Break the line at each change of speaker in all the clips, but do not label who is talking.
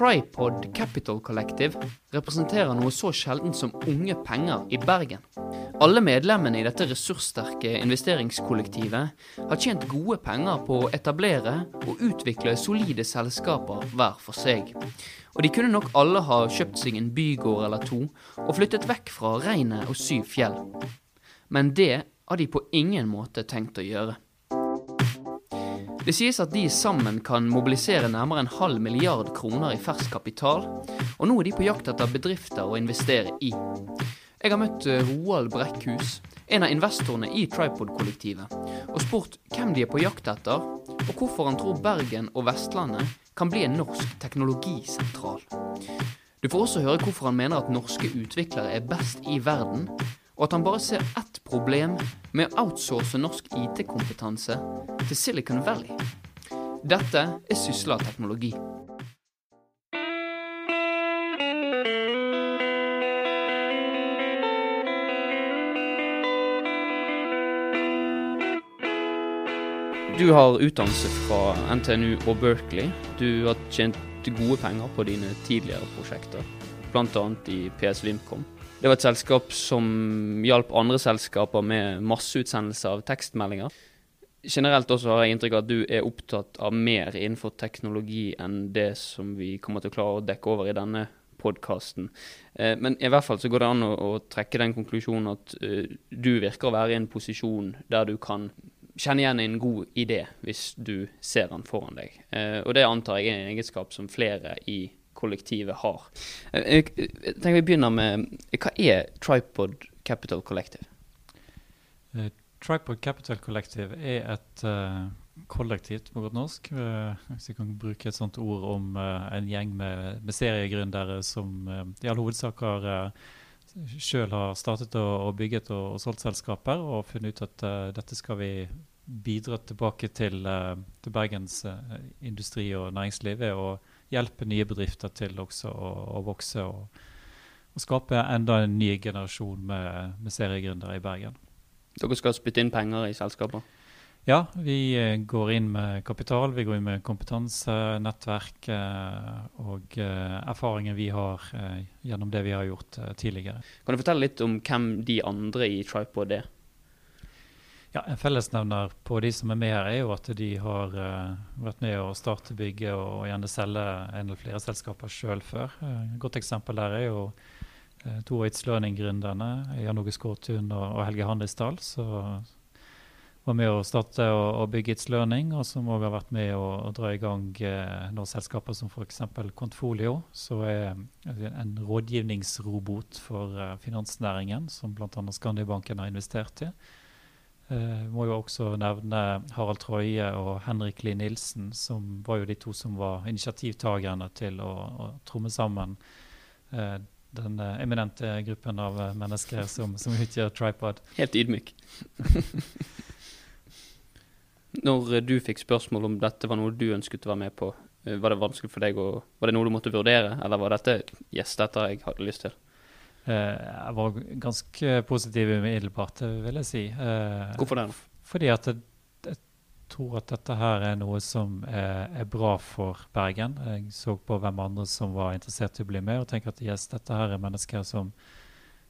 Tripod Capital Collective representerer noe så sjeldent som unge penger i Bergen. Alle medlemmene i dette ressurssterke investeringskollektivet har tjent gode penger på å etablere og utvikle solide selskaper hver for seg. Og de kunne nok alle ha kjøpt seg en bygård eller to og flyttet vekk fra regnet og syv fjell. Men det har de på ingen måte tenkt å gjøre. Det sies at de sammen kan mobilisere nærmere en halv milliard kroner i fersk kapital, og nå er de på jakt etter bedrifter å investere i. Jeg har møtt eh, Roald Brekkhus, en av investorene i Tripod-kollektivet, og spurt hvem de er på jakt etter, og hvorfor han tror Bergen og Vestlandet kan bli en norsk teknologisentral. Du får også høre hvorfor han mener at norske utviklere er best i verden, og at han bare ser ett problem med å outsource norsk IT-kompetanse til Silicon Valley. Dette er Sysla teknologi. Du har utdannelse fra NTNU og Berkeley. Du har tjent gode penger på dine tidligere prosjekter, bl.a. i PS Vimcom. Det var et selskap som hjalp andre selskaper med masseutsendelse av tekstmeldinger. Generelt også har jeg inntrykk av at du er opptatt av mer innenfor teknologi enn det som vi kommer til å klare å dekke over i denne podkasten. Eh, men i hvert fall så går det an å, trekke den konklusjonen at uh, du virker å være i en posisjon der du kan kjenne igjen en god idé hvis du ser den foran deg. Eh, og det antar jeg er en egenskap som flere i kollektivet har. Eh, jeg tenker vi begynner med Hva er Tripod Capital Collective?
Uh, Tripod Capital Collective er et uh, kollektivt på godt norsk. Uh, hvis jeg kan bruke et sånt ord om en gjeng med, med seriegründere som i all hovedsak har sjøl har startet og, og bygget og, og, solgt selskaper og funnet ut at uh, dette skal vi bidra tilbake til, uh, til Bergens uh, industri og næringsliv ved å hjelpe nye bedrifter til også å, å vokse og, og, skape enda en ny generasjon med, med seriegründere i Bergen.
Dere skal spytte inn penger i selskaper?
Ja, vi eh, går inn med kapital, vi går inn med kompetanse, nettverk eh, og eh, erfaringer vi har gjennom det vi har gjort tidligere.
Kan du fortelle litt om hvem de andre i Tripod er?
Ja, En fellesnevner på de som er med her, er jo at de har vært med å starte, bygge og gjerne selge en eller flere selskaper sjøl før. Et godt eksempel der er jo to av It's Learning-gründerne, Jan Åge Skårtun og, Helge Handisdal. som var med å starte og, og bygge It's og som òg har vært med å, å dra i gang eh, noen selskaper som f.eks. Kontfolio, som er en rådgivningsrobot for eh, finansnæringen, som bl.a. Skandibanken har investert i. Eh, må jo også nevne Harald Troie og Henrik Lie Nilsen, som var jo de to som var initiativtakerne til å, å tromme sammen uh, den eminente gruppen av mennesker som, som utgjør Tripod.
Helt ydmyk. Når du fikk spørsmål om dette var noe du ønsket å være med på, eh, var det vanskelig for deg å Var det noe du måtte vurdere, eller var dette yes, dette jeg hadde lyst til?
Uh, jeg var ganske positiv umiddelbart, vil jeg si.
Uh, Hvorfor det?
Fordi at jeg, tror at dette her er noe som er, bra for Bergen. Jeg så på hvem andre som var interessert i å bli med, og tenker at yes, dette her er mennesker som,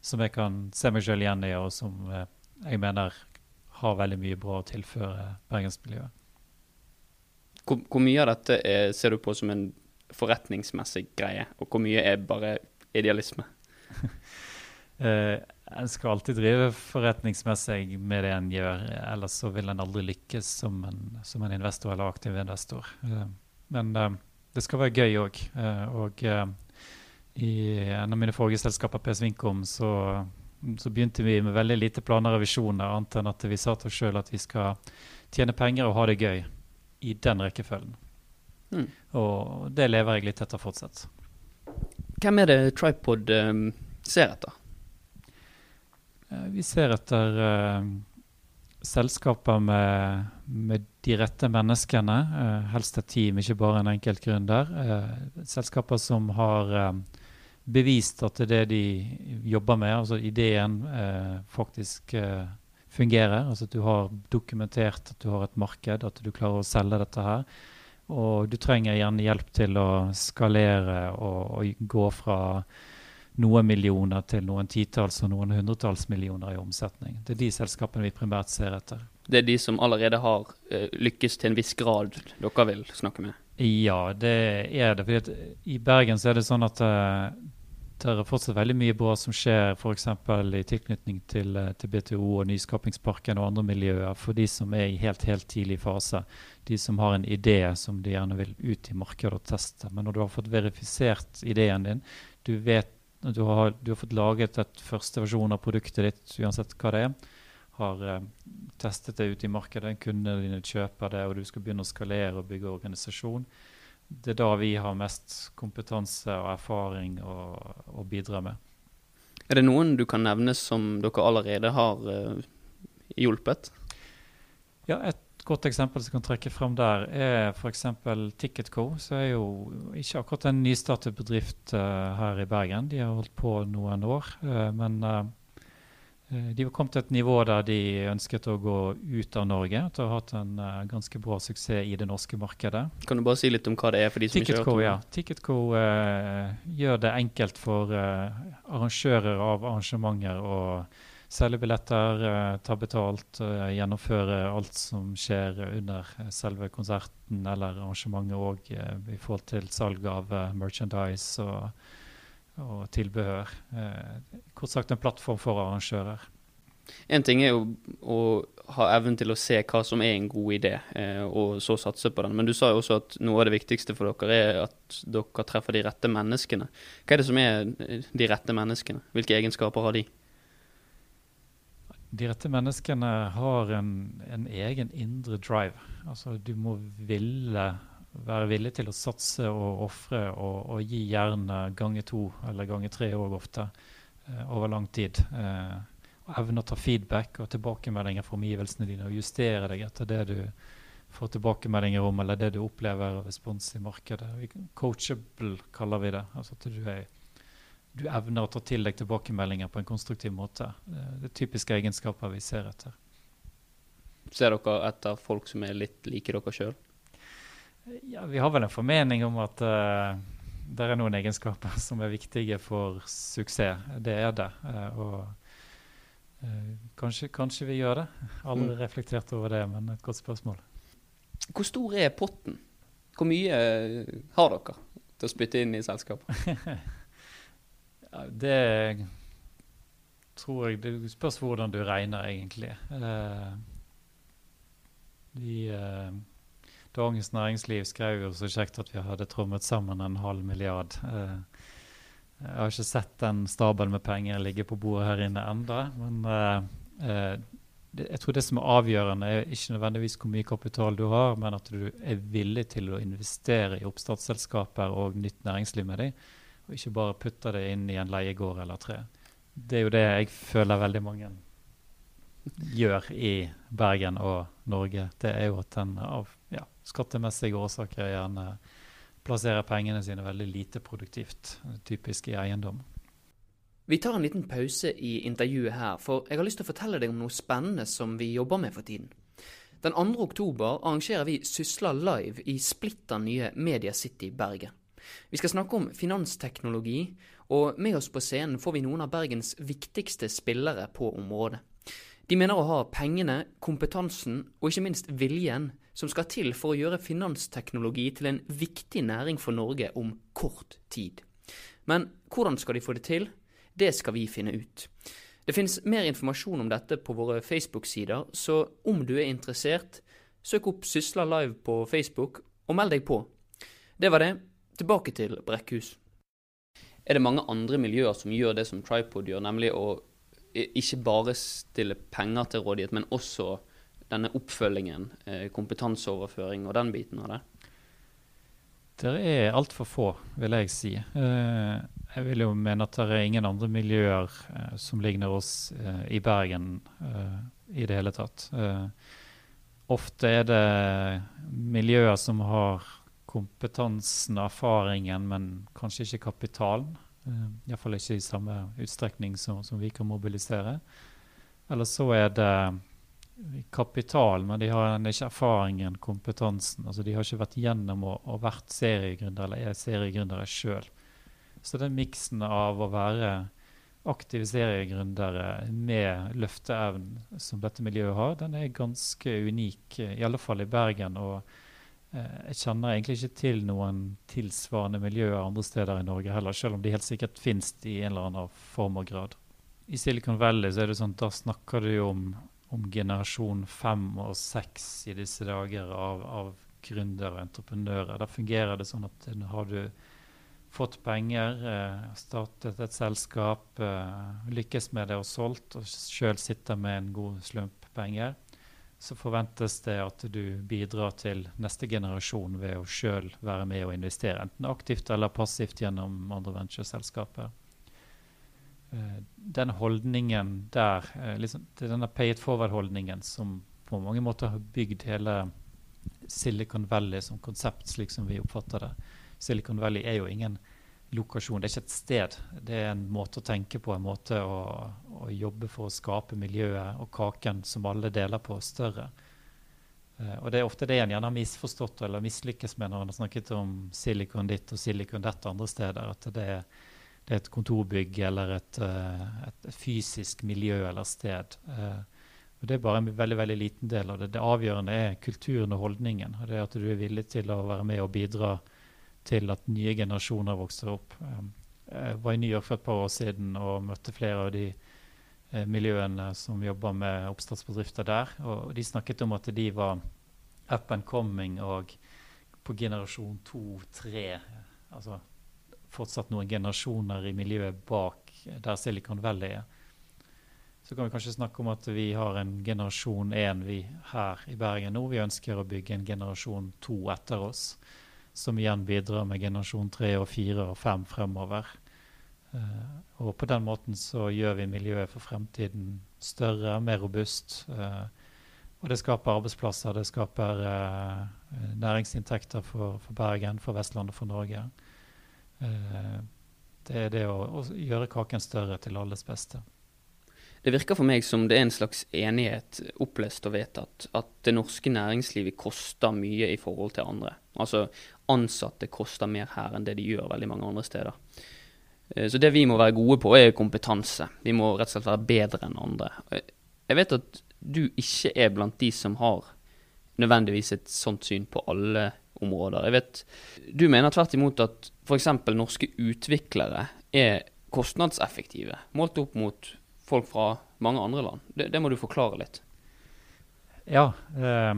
som jeg kan se meg sjøl igjen i, og som uh, jeg mener har veldig mye bra å tilføre bergensmiljøet.
Hvor, hvor mye av dette er, ser du på som en forretningsmessig greie, og hvor mye er bare idealisme?
Uh, en skal alltid drive forretningsmessig med det en gjør, ellers så vil en aldri lykkes som en, som en investor eller aktiv investor. Uh, men uh, det skal være gøy òg. og i en av mine forrige selskaper, PS Vinkom, så så begynte vi med veldig lite planer og visjoner, annet enn at vi sa til oss sjøl at vi skal tjene penger og ha det gøy i den rekkefølgen. Mm. Og det lever jeg litt etter fortsatt.
Hvem er det Tripod um, ser etter?
Uh, vi ser etter uh, selskaper med, med, de rette menneskene. Uh, helst et team, ikke bare en enkelt gründer. selskaper som har bevist at det de jobber med, altså ideen, eh, faktisk eh, fungerer. Altså at du har dokumentert at du har et marked, at du klarer å selge dette her. Og du trenger gjerne hjelp til å skalere og, og gå fra noen millioner til noen titalls og noen hundretalls millioner i omsetning. Det er de selskapene vi primært ser etter.
Det er de som allerede har uh, lykkes til en viss grad dere vil snakke med?
Ja, det er det. Fordi I Bergen så er det sånn at uh, det er fortsatt veldig mye bra som skjer f.eks. i tilknytning til, eh, til, BTO og Nyskapingsparken og andre miljøer for de som er i helt, helt tidlig fase. De som har en idé som de gjerne vil ut i markedet og teste. Men når du har fått verifisert ideen din, du vet du har, du har, fått laget et første versjon av produktet ditt, uansett hva det er. Har eh, testet det ut i markedet, kundene dine kjøper det, og du skal begynne å skalere og bygge organisasjon. Det er da vi har mest kompetanse og erfaring å, å bidra med.
Er det noen du kan nevne som dere allerede har uh, hjulpet?
Ja, et godt eksempel som kan trekke frem der, er f.eks. Ticketco. Som er jo ikke akkurat en nystartet bedrift uh, her i Bergen. De har holdt på noen år. Uh, men de var kommet til et nivå der de ønsket å gå ut av Norge. At å har hatt en ganske bra suksess i det norske markedet.
Kan du bare si litt om hva det er for de som
Ticketco,
ikke har hørt om
det? Ja. Ticketco gjør det enkelt for arrangører av arrangementer å selge billetter, uh, ta betalt, uh, gjennomføre alt som skjer under uh, selve konserten eller arrangementet òg i forhold til salg av merchandise og, og tilbehør. kort sagt en plattform for arrangører.
En ting er jo å ha evnen til å se hva som er en god idé, eh, og så satse på den. Men du sa jo også at noe av det viktigste for dere er at dere treffer de rette menneskene. Hva er det som er de rette menneskene? Hvilke egenskaper har de?
de rette menneskene har en, en, egen indre drive. Altså du må ville være villig til å satse og ofre og, og, gi jernet ganger to eller ganger tre òg ofte eh, over lang tid. Eh, og evne å ta feedback og tilbakemeldinger fra omgivelsene dine og justere deg etter det du får tilbakemeldinger om eller det du opplever av respons i markedet. Coachable kaller vi det. Altså at du er du evner å ta til deg tilbakemeldinger på en konstruktiv måte. Det er typiske egenskaper vi ser etter.
Ser dere etter folk som er litt like dere sjøl?
Ja, vi har vel en formening om at uh, det er noen egenskaper som er viktige for suksess. Det er det. Uh, og uh, kanskje, kanskje, vi gjør det. Aldri mm. reflektert over det, men et godt spørsmål.
Hvor stor er potten? Hvor mye har dere til å spytte inn i selskapet?
Det tror jeg Det spørs hvordan du regner, egentlig. Uh, Dagens Næringsliv skrev jo så kjekt at vi hadde trommet sammen en halv milliard. Uh, jeg har ikke sett den stabelen med penger ligge på bordet her inne enda, men det, jeg tror det som er avgjørende, er ikke nødvendigvis hvor mye kapital du har, men at du er villig til å investere i oppstartsselskaper og nytt næringsliv med dem og ikke bare putte det inn i en leiegård eller tre. Det er jo det jeg føler veldig mange gjør i Bergen og Norge. Det er jo at en av ja, skattemessige årsaker gjerne plasserer pengene sine veldig lite produktivt, typisk i eiendom.
Vi tar en liten pause i intervjuet her, for jeg har lyst til å fortelle deg om noe spennende som vi jobber med for tiden. Den 2. oktober arrangerer vi Sysla Live i splitter nye Media City Bergen. Vi skal snakke om finansteknologi, og med oss på scenen får vi noen av Bergens viktigste spillere på området. De mener å ha pengene, kompetansen og ikke minst viljen som skal til for å gjøre finansteknologi til en viktig næring for Norge om kort tid. Men hvordan skal de få det til? Det skal vi finne ut. Det finnes mer informasjon om dette på våre Facebook-sider, så om du er interessert, søk opp Sysla Live på Facebook og meld deg på. Det var det. Tilbake til Brekkhus. Er det mange andre miljøer som gjør det som Tripod gjør, nemlig å ikke bare stille penger til rådighet, men også denne oppfølgingen, eh, kompetanseoverføring og den biten av det?
Det er altfor få, vil jeg si. Eh, jeg vil jo mene at det er ingen andre miljøer eh, som ligner oss i Bergen i det hele tatt. Ofte er det miljøer som har kompetansen og erfaringen, men kanskje ikke kapitalen. Uh, Iallfall ikke i samme utstrekning som, som, vi kan mobilisere. Eller så er det kapital, men de har ikke erfaringen, kompetansen. altså De har ikke vært gjennom og, vært seriegründere eller er seriegründere sjøl. Så den miksen av å være aktive seriegründere med løfteevnen som dette miljøet har, den er ganske unik, i alle fall i Bergen. og eh, jeg kjenner egentlig ikke til noen tilsvarende miljøer andre steder i Norge heller, selv om de helt sikkert finnes i en eller annen form og grad. I Silicon Valley så er det sånn, da snakker du jo om, om generasjon fem og seks i disse dager av, av gründere og entreprenører. Da fungerer det sånn at har du fått penger, eh, startet et selskap, eh, lykkes med det og solgt, og sjøl sitter med en god slump penger, så forventes det at du bidrar til neste generasjon ved å sjøl være med og investere, enten aktivt eller passivt gjennom andre ventureselskaper. Eh, den holdningen der, liksom, det er denne pay it forward-holdningen som på mange måter har bygd hele Silicon Valley som konsept, slik som vi oppfatter det, Silicon Valley er jo ingen lokasjon, det er ikke et sted. Det er en måte å tenke på, en måte å, å jobbe for å skape miljøet og kaken som alle deler på, større. Uh, og Det er ofte det en gjerne har misforstått eller mislykkes med når en har snakket om silikon ditt og silikon dette andre steder. At det er, det er et kontorbygg eller et, uh, et, fysisk miljø eller sted. Uh, og Det er bare en veldig veldig liten del av det. Det avgjørende er kulturen og holdningen. og det At du er villig til å være med og bidra til at nye generasjoner vokser opp. Um, jeg var i New York for et par år siden og møtte flere av de eh, miljøene som jobber med oppstartsbedrifter der. Og de snakket om at de var up and coming og på generasjon to, tre. Altså fortsatt noen generasjoner i miljøet bak der Silicon Valley er. Så kan vi kanskje snakke om at vi har en generasjon én her i Bergen nå. Vi ønsker å bygge en generasjon to etter oss som igjen bidrar med generasjon tre og fire og fem fremover. Uh, og på den måten så gjør vi miljøet for fremtiden større, mer robust. Uh, og det skaper arbeidsplasser, det skaper uh, næringsinntekter for, for, Bergen, for Vestlandet, for Norge. det er det å, å, gjøre kaken større til alles beste.
Det virker for meg som det er en slags enighet, opplest og vedtatt, at det norske næringslivet koster mye i forhold til andre. Altså ansatte koster mer her enn det de gjør veldig mange andre steder. Eh, så det vi må være gode på, er kompetanse. Vi må rett og slett være bedre enn andre. Jeg vet at du ikke er blant de som har nødvendigvis et sånt syn på alle områder. Jeg vet, Du mener tvert imot at f.eks. norske utviklere er kostnadseffektive, målt opp mot folk fra mange andre land. Det, det må du forklare litt.
Ja. Eh,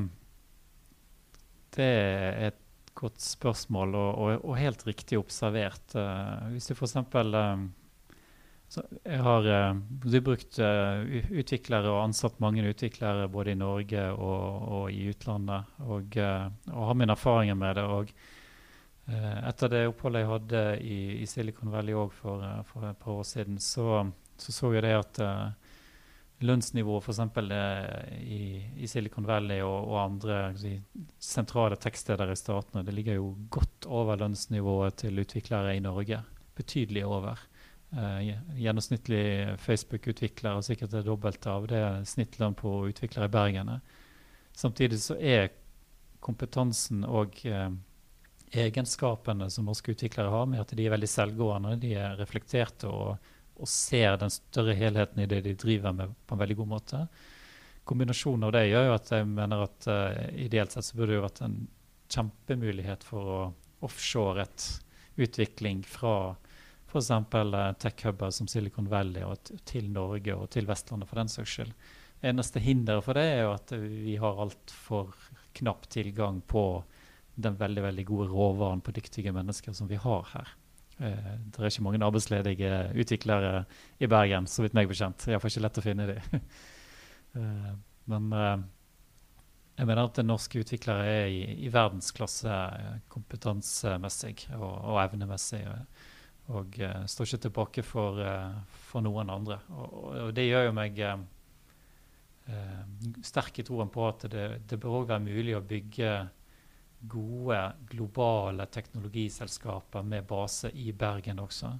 det er et godt spørsmål og, og, og helt riktig observert. Uh, hvis du f.eks. Um, jeg har uh, brukt uh, utviklere og ansatt mange utviklere både i Norge og, og i utlandet, og, og, har mine erfaringer med det. og etter det oppholdet jeg hadde i, i Silicon Valley for, for, et par år siden, så så, så jeg det at lønnsnivået f.eks. Eh, I, i Silicon Valley og, og andre si, sentrale tekststeder i statene det ligger jo godt over lønnsnivået til utviklere i Norge. Betydelig over. Uh, gjennomsnittlig Facebook-utvikler og sikkert det dobbelte av det snittlønn på utviklere i Bergen. Samtidig så er kompetansen og uh, egenskapene som norske utviklere har, med at de er veldig selvgående, de er reflekterte og og ser den større helheten i det de driver med, på en veldig god måte. Kombinasjonen av det gjør jo at jeg mener at uh, ideelt sett så burde det jo vært en kjempemulighet for å offshore et utvikling fra f.eks. Uh, tech-huber som Silicon Valley og til Norge og til Vestlandet for den saks skyld. Eneste hinderet for det er jo at vi har altfor knapp tilgang på den veldig veldig gode råvaren på dyktige mennesker som vi har her. Eh, det er ikke mange arbeidsledige utviklere i Bergen, så vidt meg bekjent. Iallfall ikke lett å finne dem. Eh, men eh, jeg mener at norske utviklere er i, i verdensklasse kompetansemessig og, og evnemessig. Og, og står ikke tilbake for, for noen andre. Og, og, det gjør jo meg eh, sterk i troen på at det, det bør òg være mulig å bygge gode globale teknologiselskaper med base i Bergen også.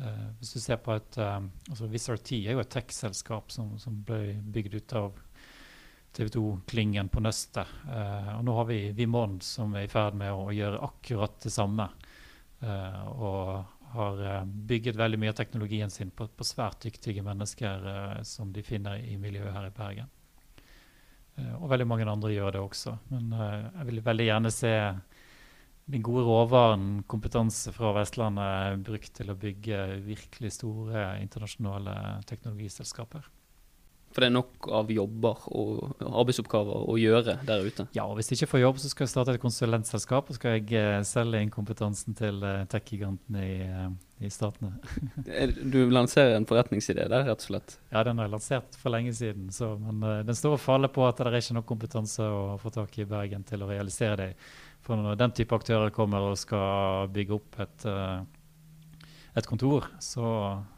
Uh, hvis du ser på et um, altså Wizard er jo et tech-selskap som, som, ble bygd ut av TV 2-klyngen på Nøstet. Uh, og nå har vi Vimond som er i ferd med å gjøre akkurat det samme. Uh, og har bygget veldig mye av teknologien sin på, på svært dyktige mennesker som de finner i miljøet her i Bergen. Og veldig mange andre gjør det også. Men jeg vil veldig gjerne se den gode råvaren, kompetanse fra Vestlandet, brukt til å bygge virkelig store internasjonale teknologiselskaper.
For det er nok av jobber og arbeidsoppgaver å gjøre der ute?
Ja, og hvis jeg ikke får jobb, så skal jeg starte et konsulentselskap og skal jeg uh, selge inn kompetansen til uh, tech-gigantene i, uh, i, statene.
du lanserer en forretningsidé der, rett og slett?
Ja, den har jeg lansert for lenge siden. Så, men den står og faller på at det er ikke nok kompetanse å få tak i i Bergen til å realisere det. For når den type aktører kommer og skal bygge opp et, et kontor, så,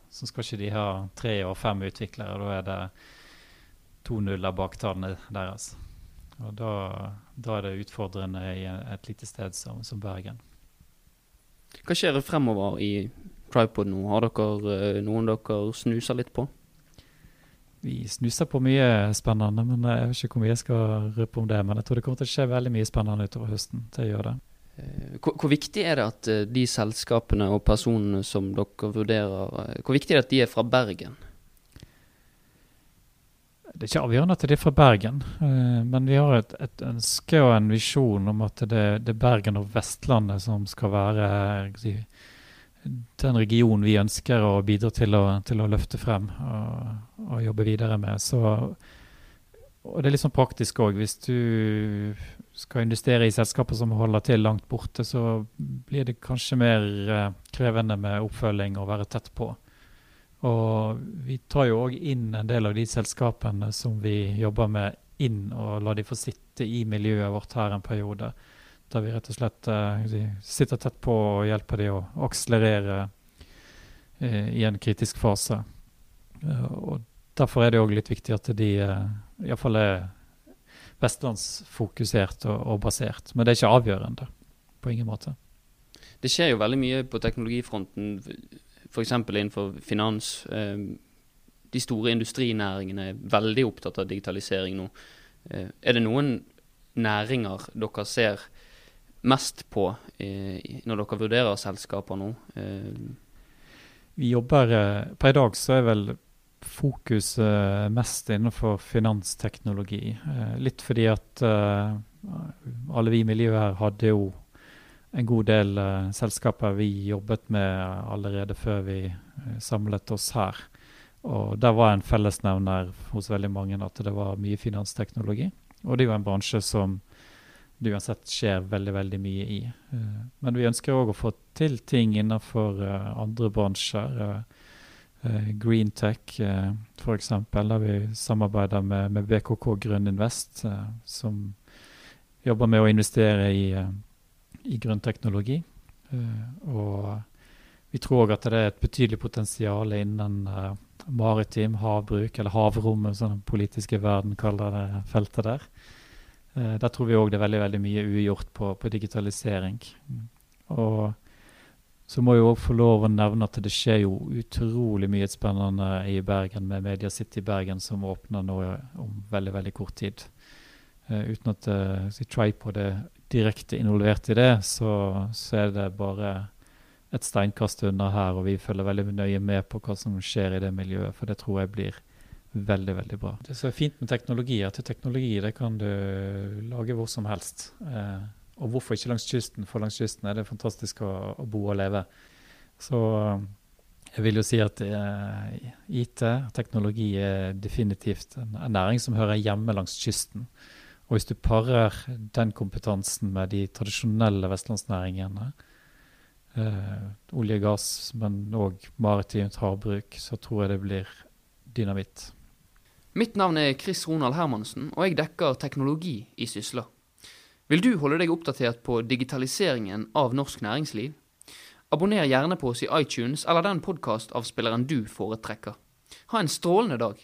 så, skal ikke de ha tre og fem utviklere. Da er det to nuller bak tallene deres. Og da, da, er det utfordrende i et lite sted som, som Bergen.
Hva skjer fremover i Tripod nå? Har dere eh, noen dere snuser litt på?
vi snuser på mye spennende, men jeg vet ikke hvor mye jeg skal røpe om det. Men jeg tror det kommer til å skje veldig mye spennende utover høsten. til å gjøre det.
Eh, hvor, hvor, viktig er det at eh, de selskapene og personene som dere vurderer, hvor viktig er det at de er fra Bergen?
Det er ikke avgjørende at det er fra Bergen, men vi har et, et ønske og en visjon om at det, det, er Bergen og Vestlandet som skal være den regionen vi ønsker å bidra til å, til å løfte frem og, og, jobbe videre med. Så, og det er litt sånn praktisk òg. Hvis du skal investere i selskaper som holder til langt borte, så blir det kanskje mer eh, krevende med oppfølging og være tett på. Og vi tar jo òg inn en del av de selskapene som vi jobber med, inn og lar de få sitte i miljøet vårt her en periode. Der vi rett og slett uh, sitter tett på og hjelper dem å akselerere uh, i en kritisk fase. Uh, og Derfor er det òg litt viktig at de uh, iallfall er vestlandsfokusert og, og, basert. Men det er ikke avgjørende. På ingen måte.
Det skjer jo veldig mye på teknologifronten, f.eks. innenfor finans. De store industrinæringene er veldig opptatt av digitalisering nå. Er det noen næringer dere ser mest på eh, når dere vurderer selskaper nå?
Eh. Vi jobber eh, Per i dag så er vel fokus mest innenfor finansteknologi. litt fordi at alle vi i miljøet her hadde jo en god del selskaper vi jobbet med allerede før vi samlet oss her. Og der var en fellesnevner hos veldig mange at det var mye finansteknologi. Og det er jo en bransje som det uansett skjer veldig veldig mye i. Uh, men vi ønsker òg å få til ting innenfor uh, andre bransjer. Uh, Green Tech uh, f.eks., der vi samarbeider med, med BKK Grønn Invest, som jobber med å investere i, i grønn teknologi. og vi tror òg at det er et betydelig potensial innen maritim havbruk, eller havrommet, som den politiske verden kaller det feltet der. Eh, der tror vi òg det er veldig veldig mye ugjort på, på digitalisering. Og så må jeg òg få lov å nevne at det skjer jo utrolig mye spennende i Bergen med Media City Bergen, som åpner nå om veldig veldig kort tid. Uh, uten at uh, Tripod er direkte involvert i det, så, så, er det bare et steinkast unna her. Og vi følger veldig nøye med på hva som skjer i det miljøet, for det tror jeg blir Veldig, veldig bra. Det som er fint med teknologi, at teknologi det kan du lage hvor som helst. Eh, og hvorfor ikke langs kysten? For langs kysten er det fantastisk å, å bo og leve. Så jeg vil jo si at eh, IT, teknologi, er definitivt en, en, næring som hører hjemme langs kysten. Og hvis du parer den kompetansen med de tradisjonelle vestlandsnæringene, eh, olje og gass, men òg maritimt havbruk, så tror jeg det blir dynamitt.
Mitt navn er Chris Ronald Hermansen, og jeg dekker teknologi i Sysla. Vil du holde deg oppdatert på digitaliseringen av norsk næringsliv? Abonner gjerne på oss i iTunes eller den podkastavspilleren du foretrekker. Ha en strålende dag.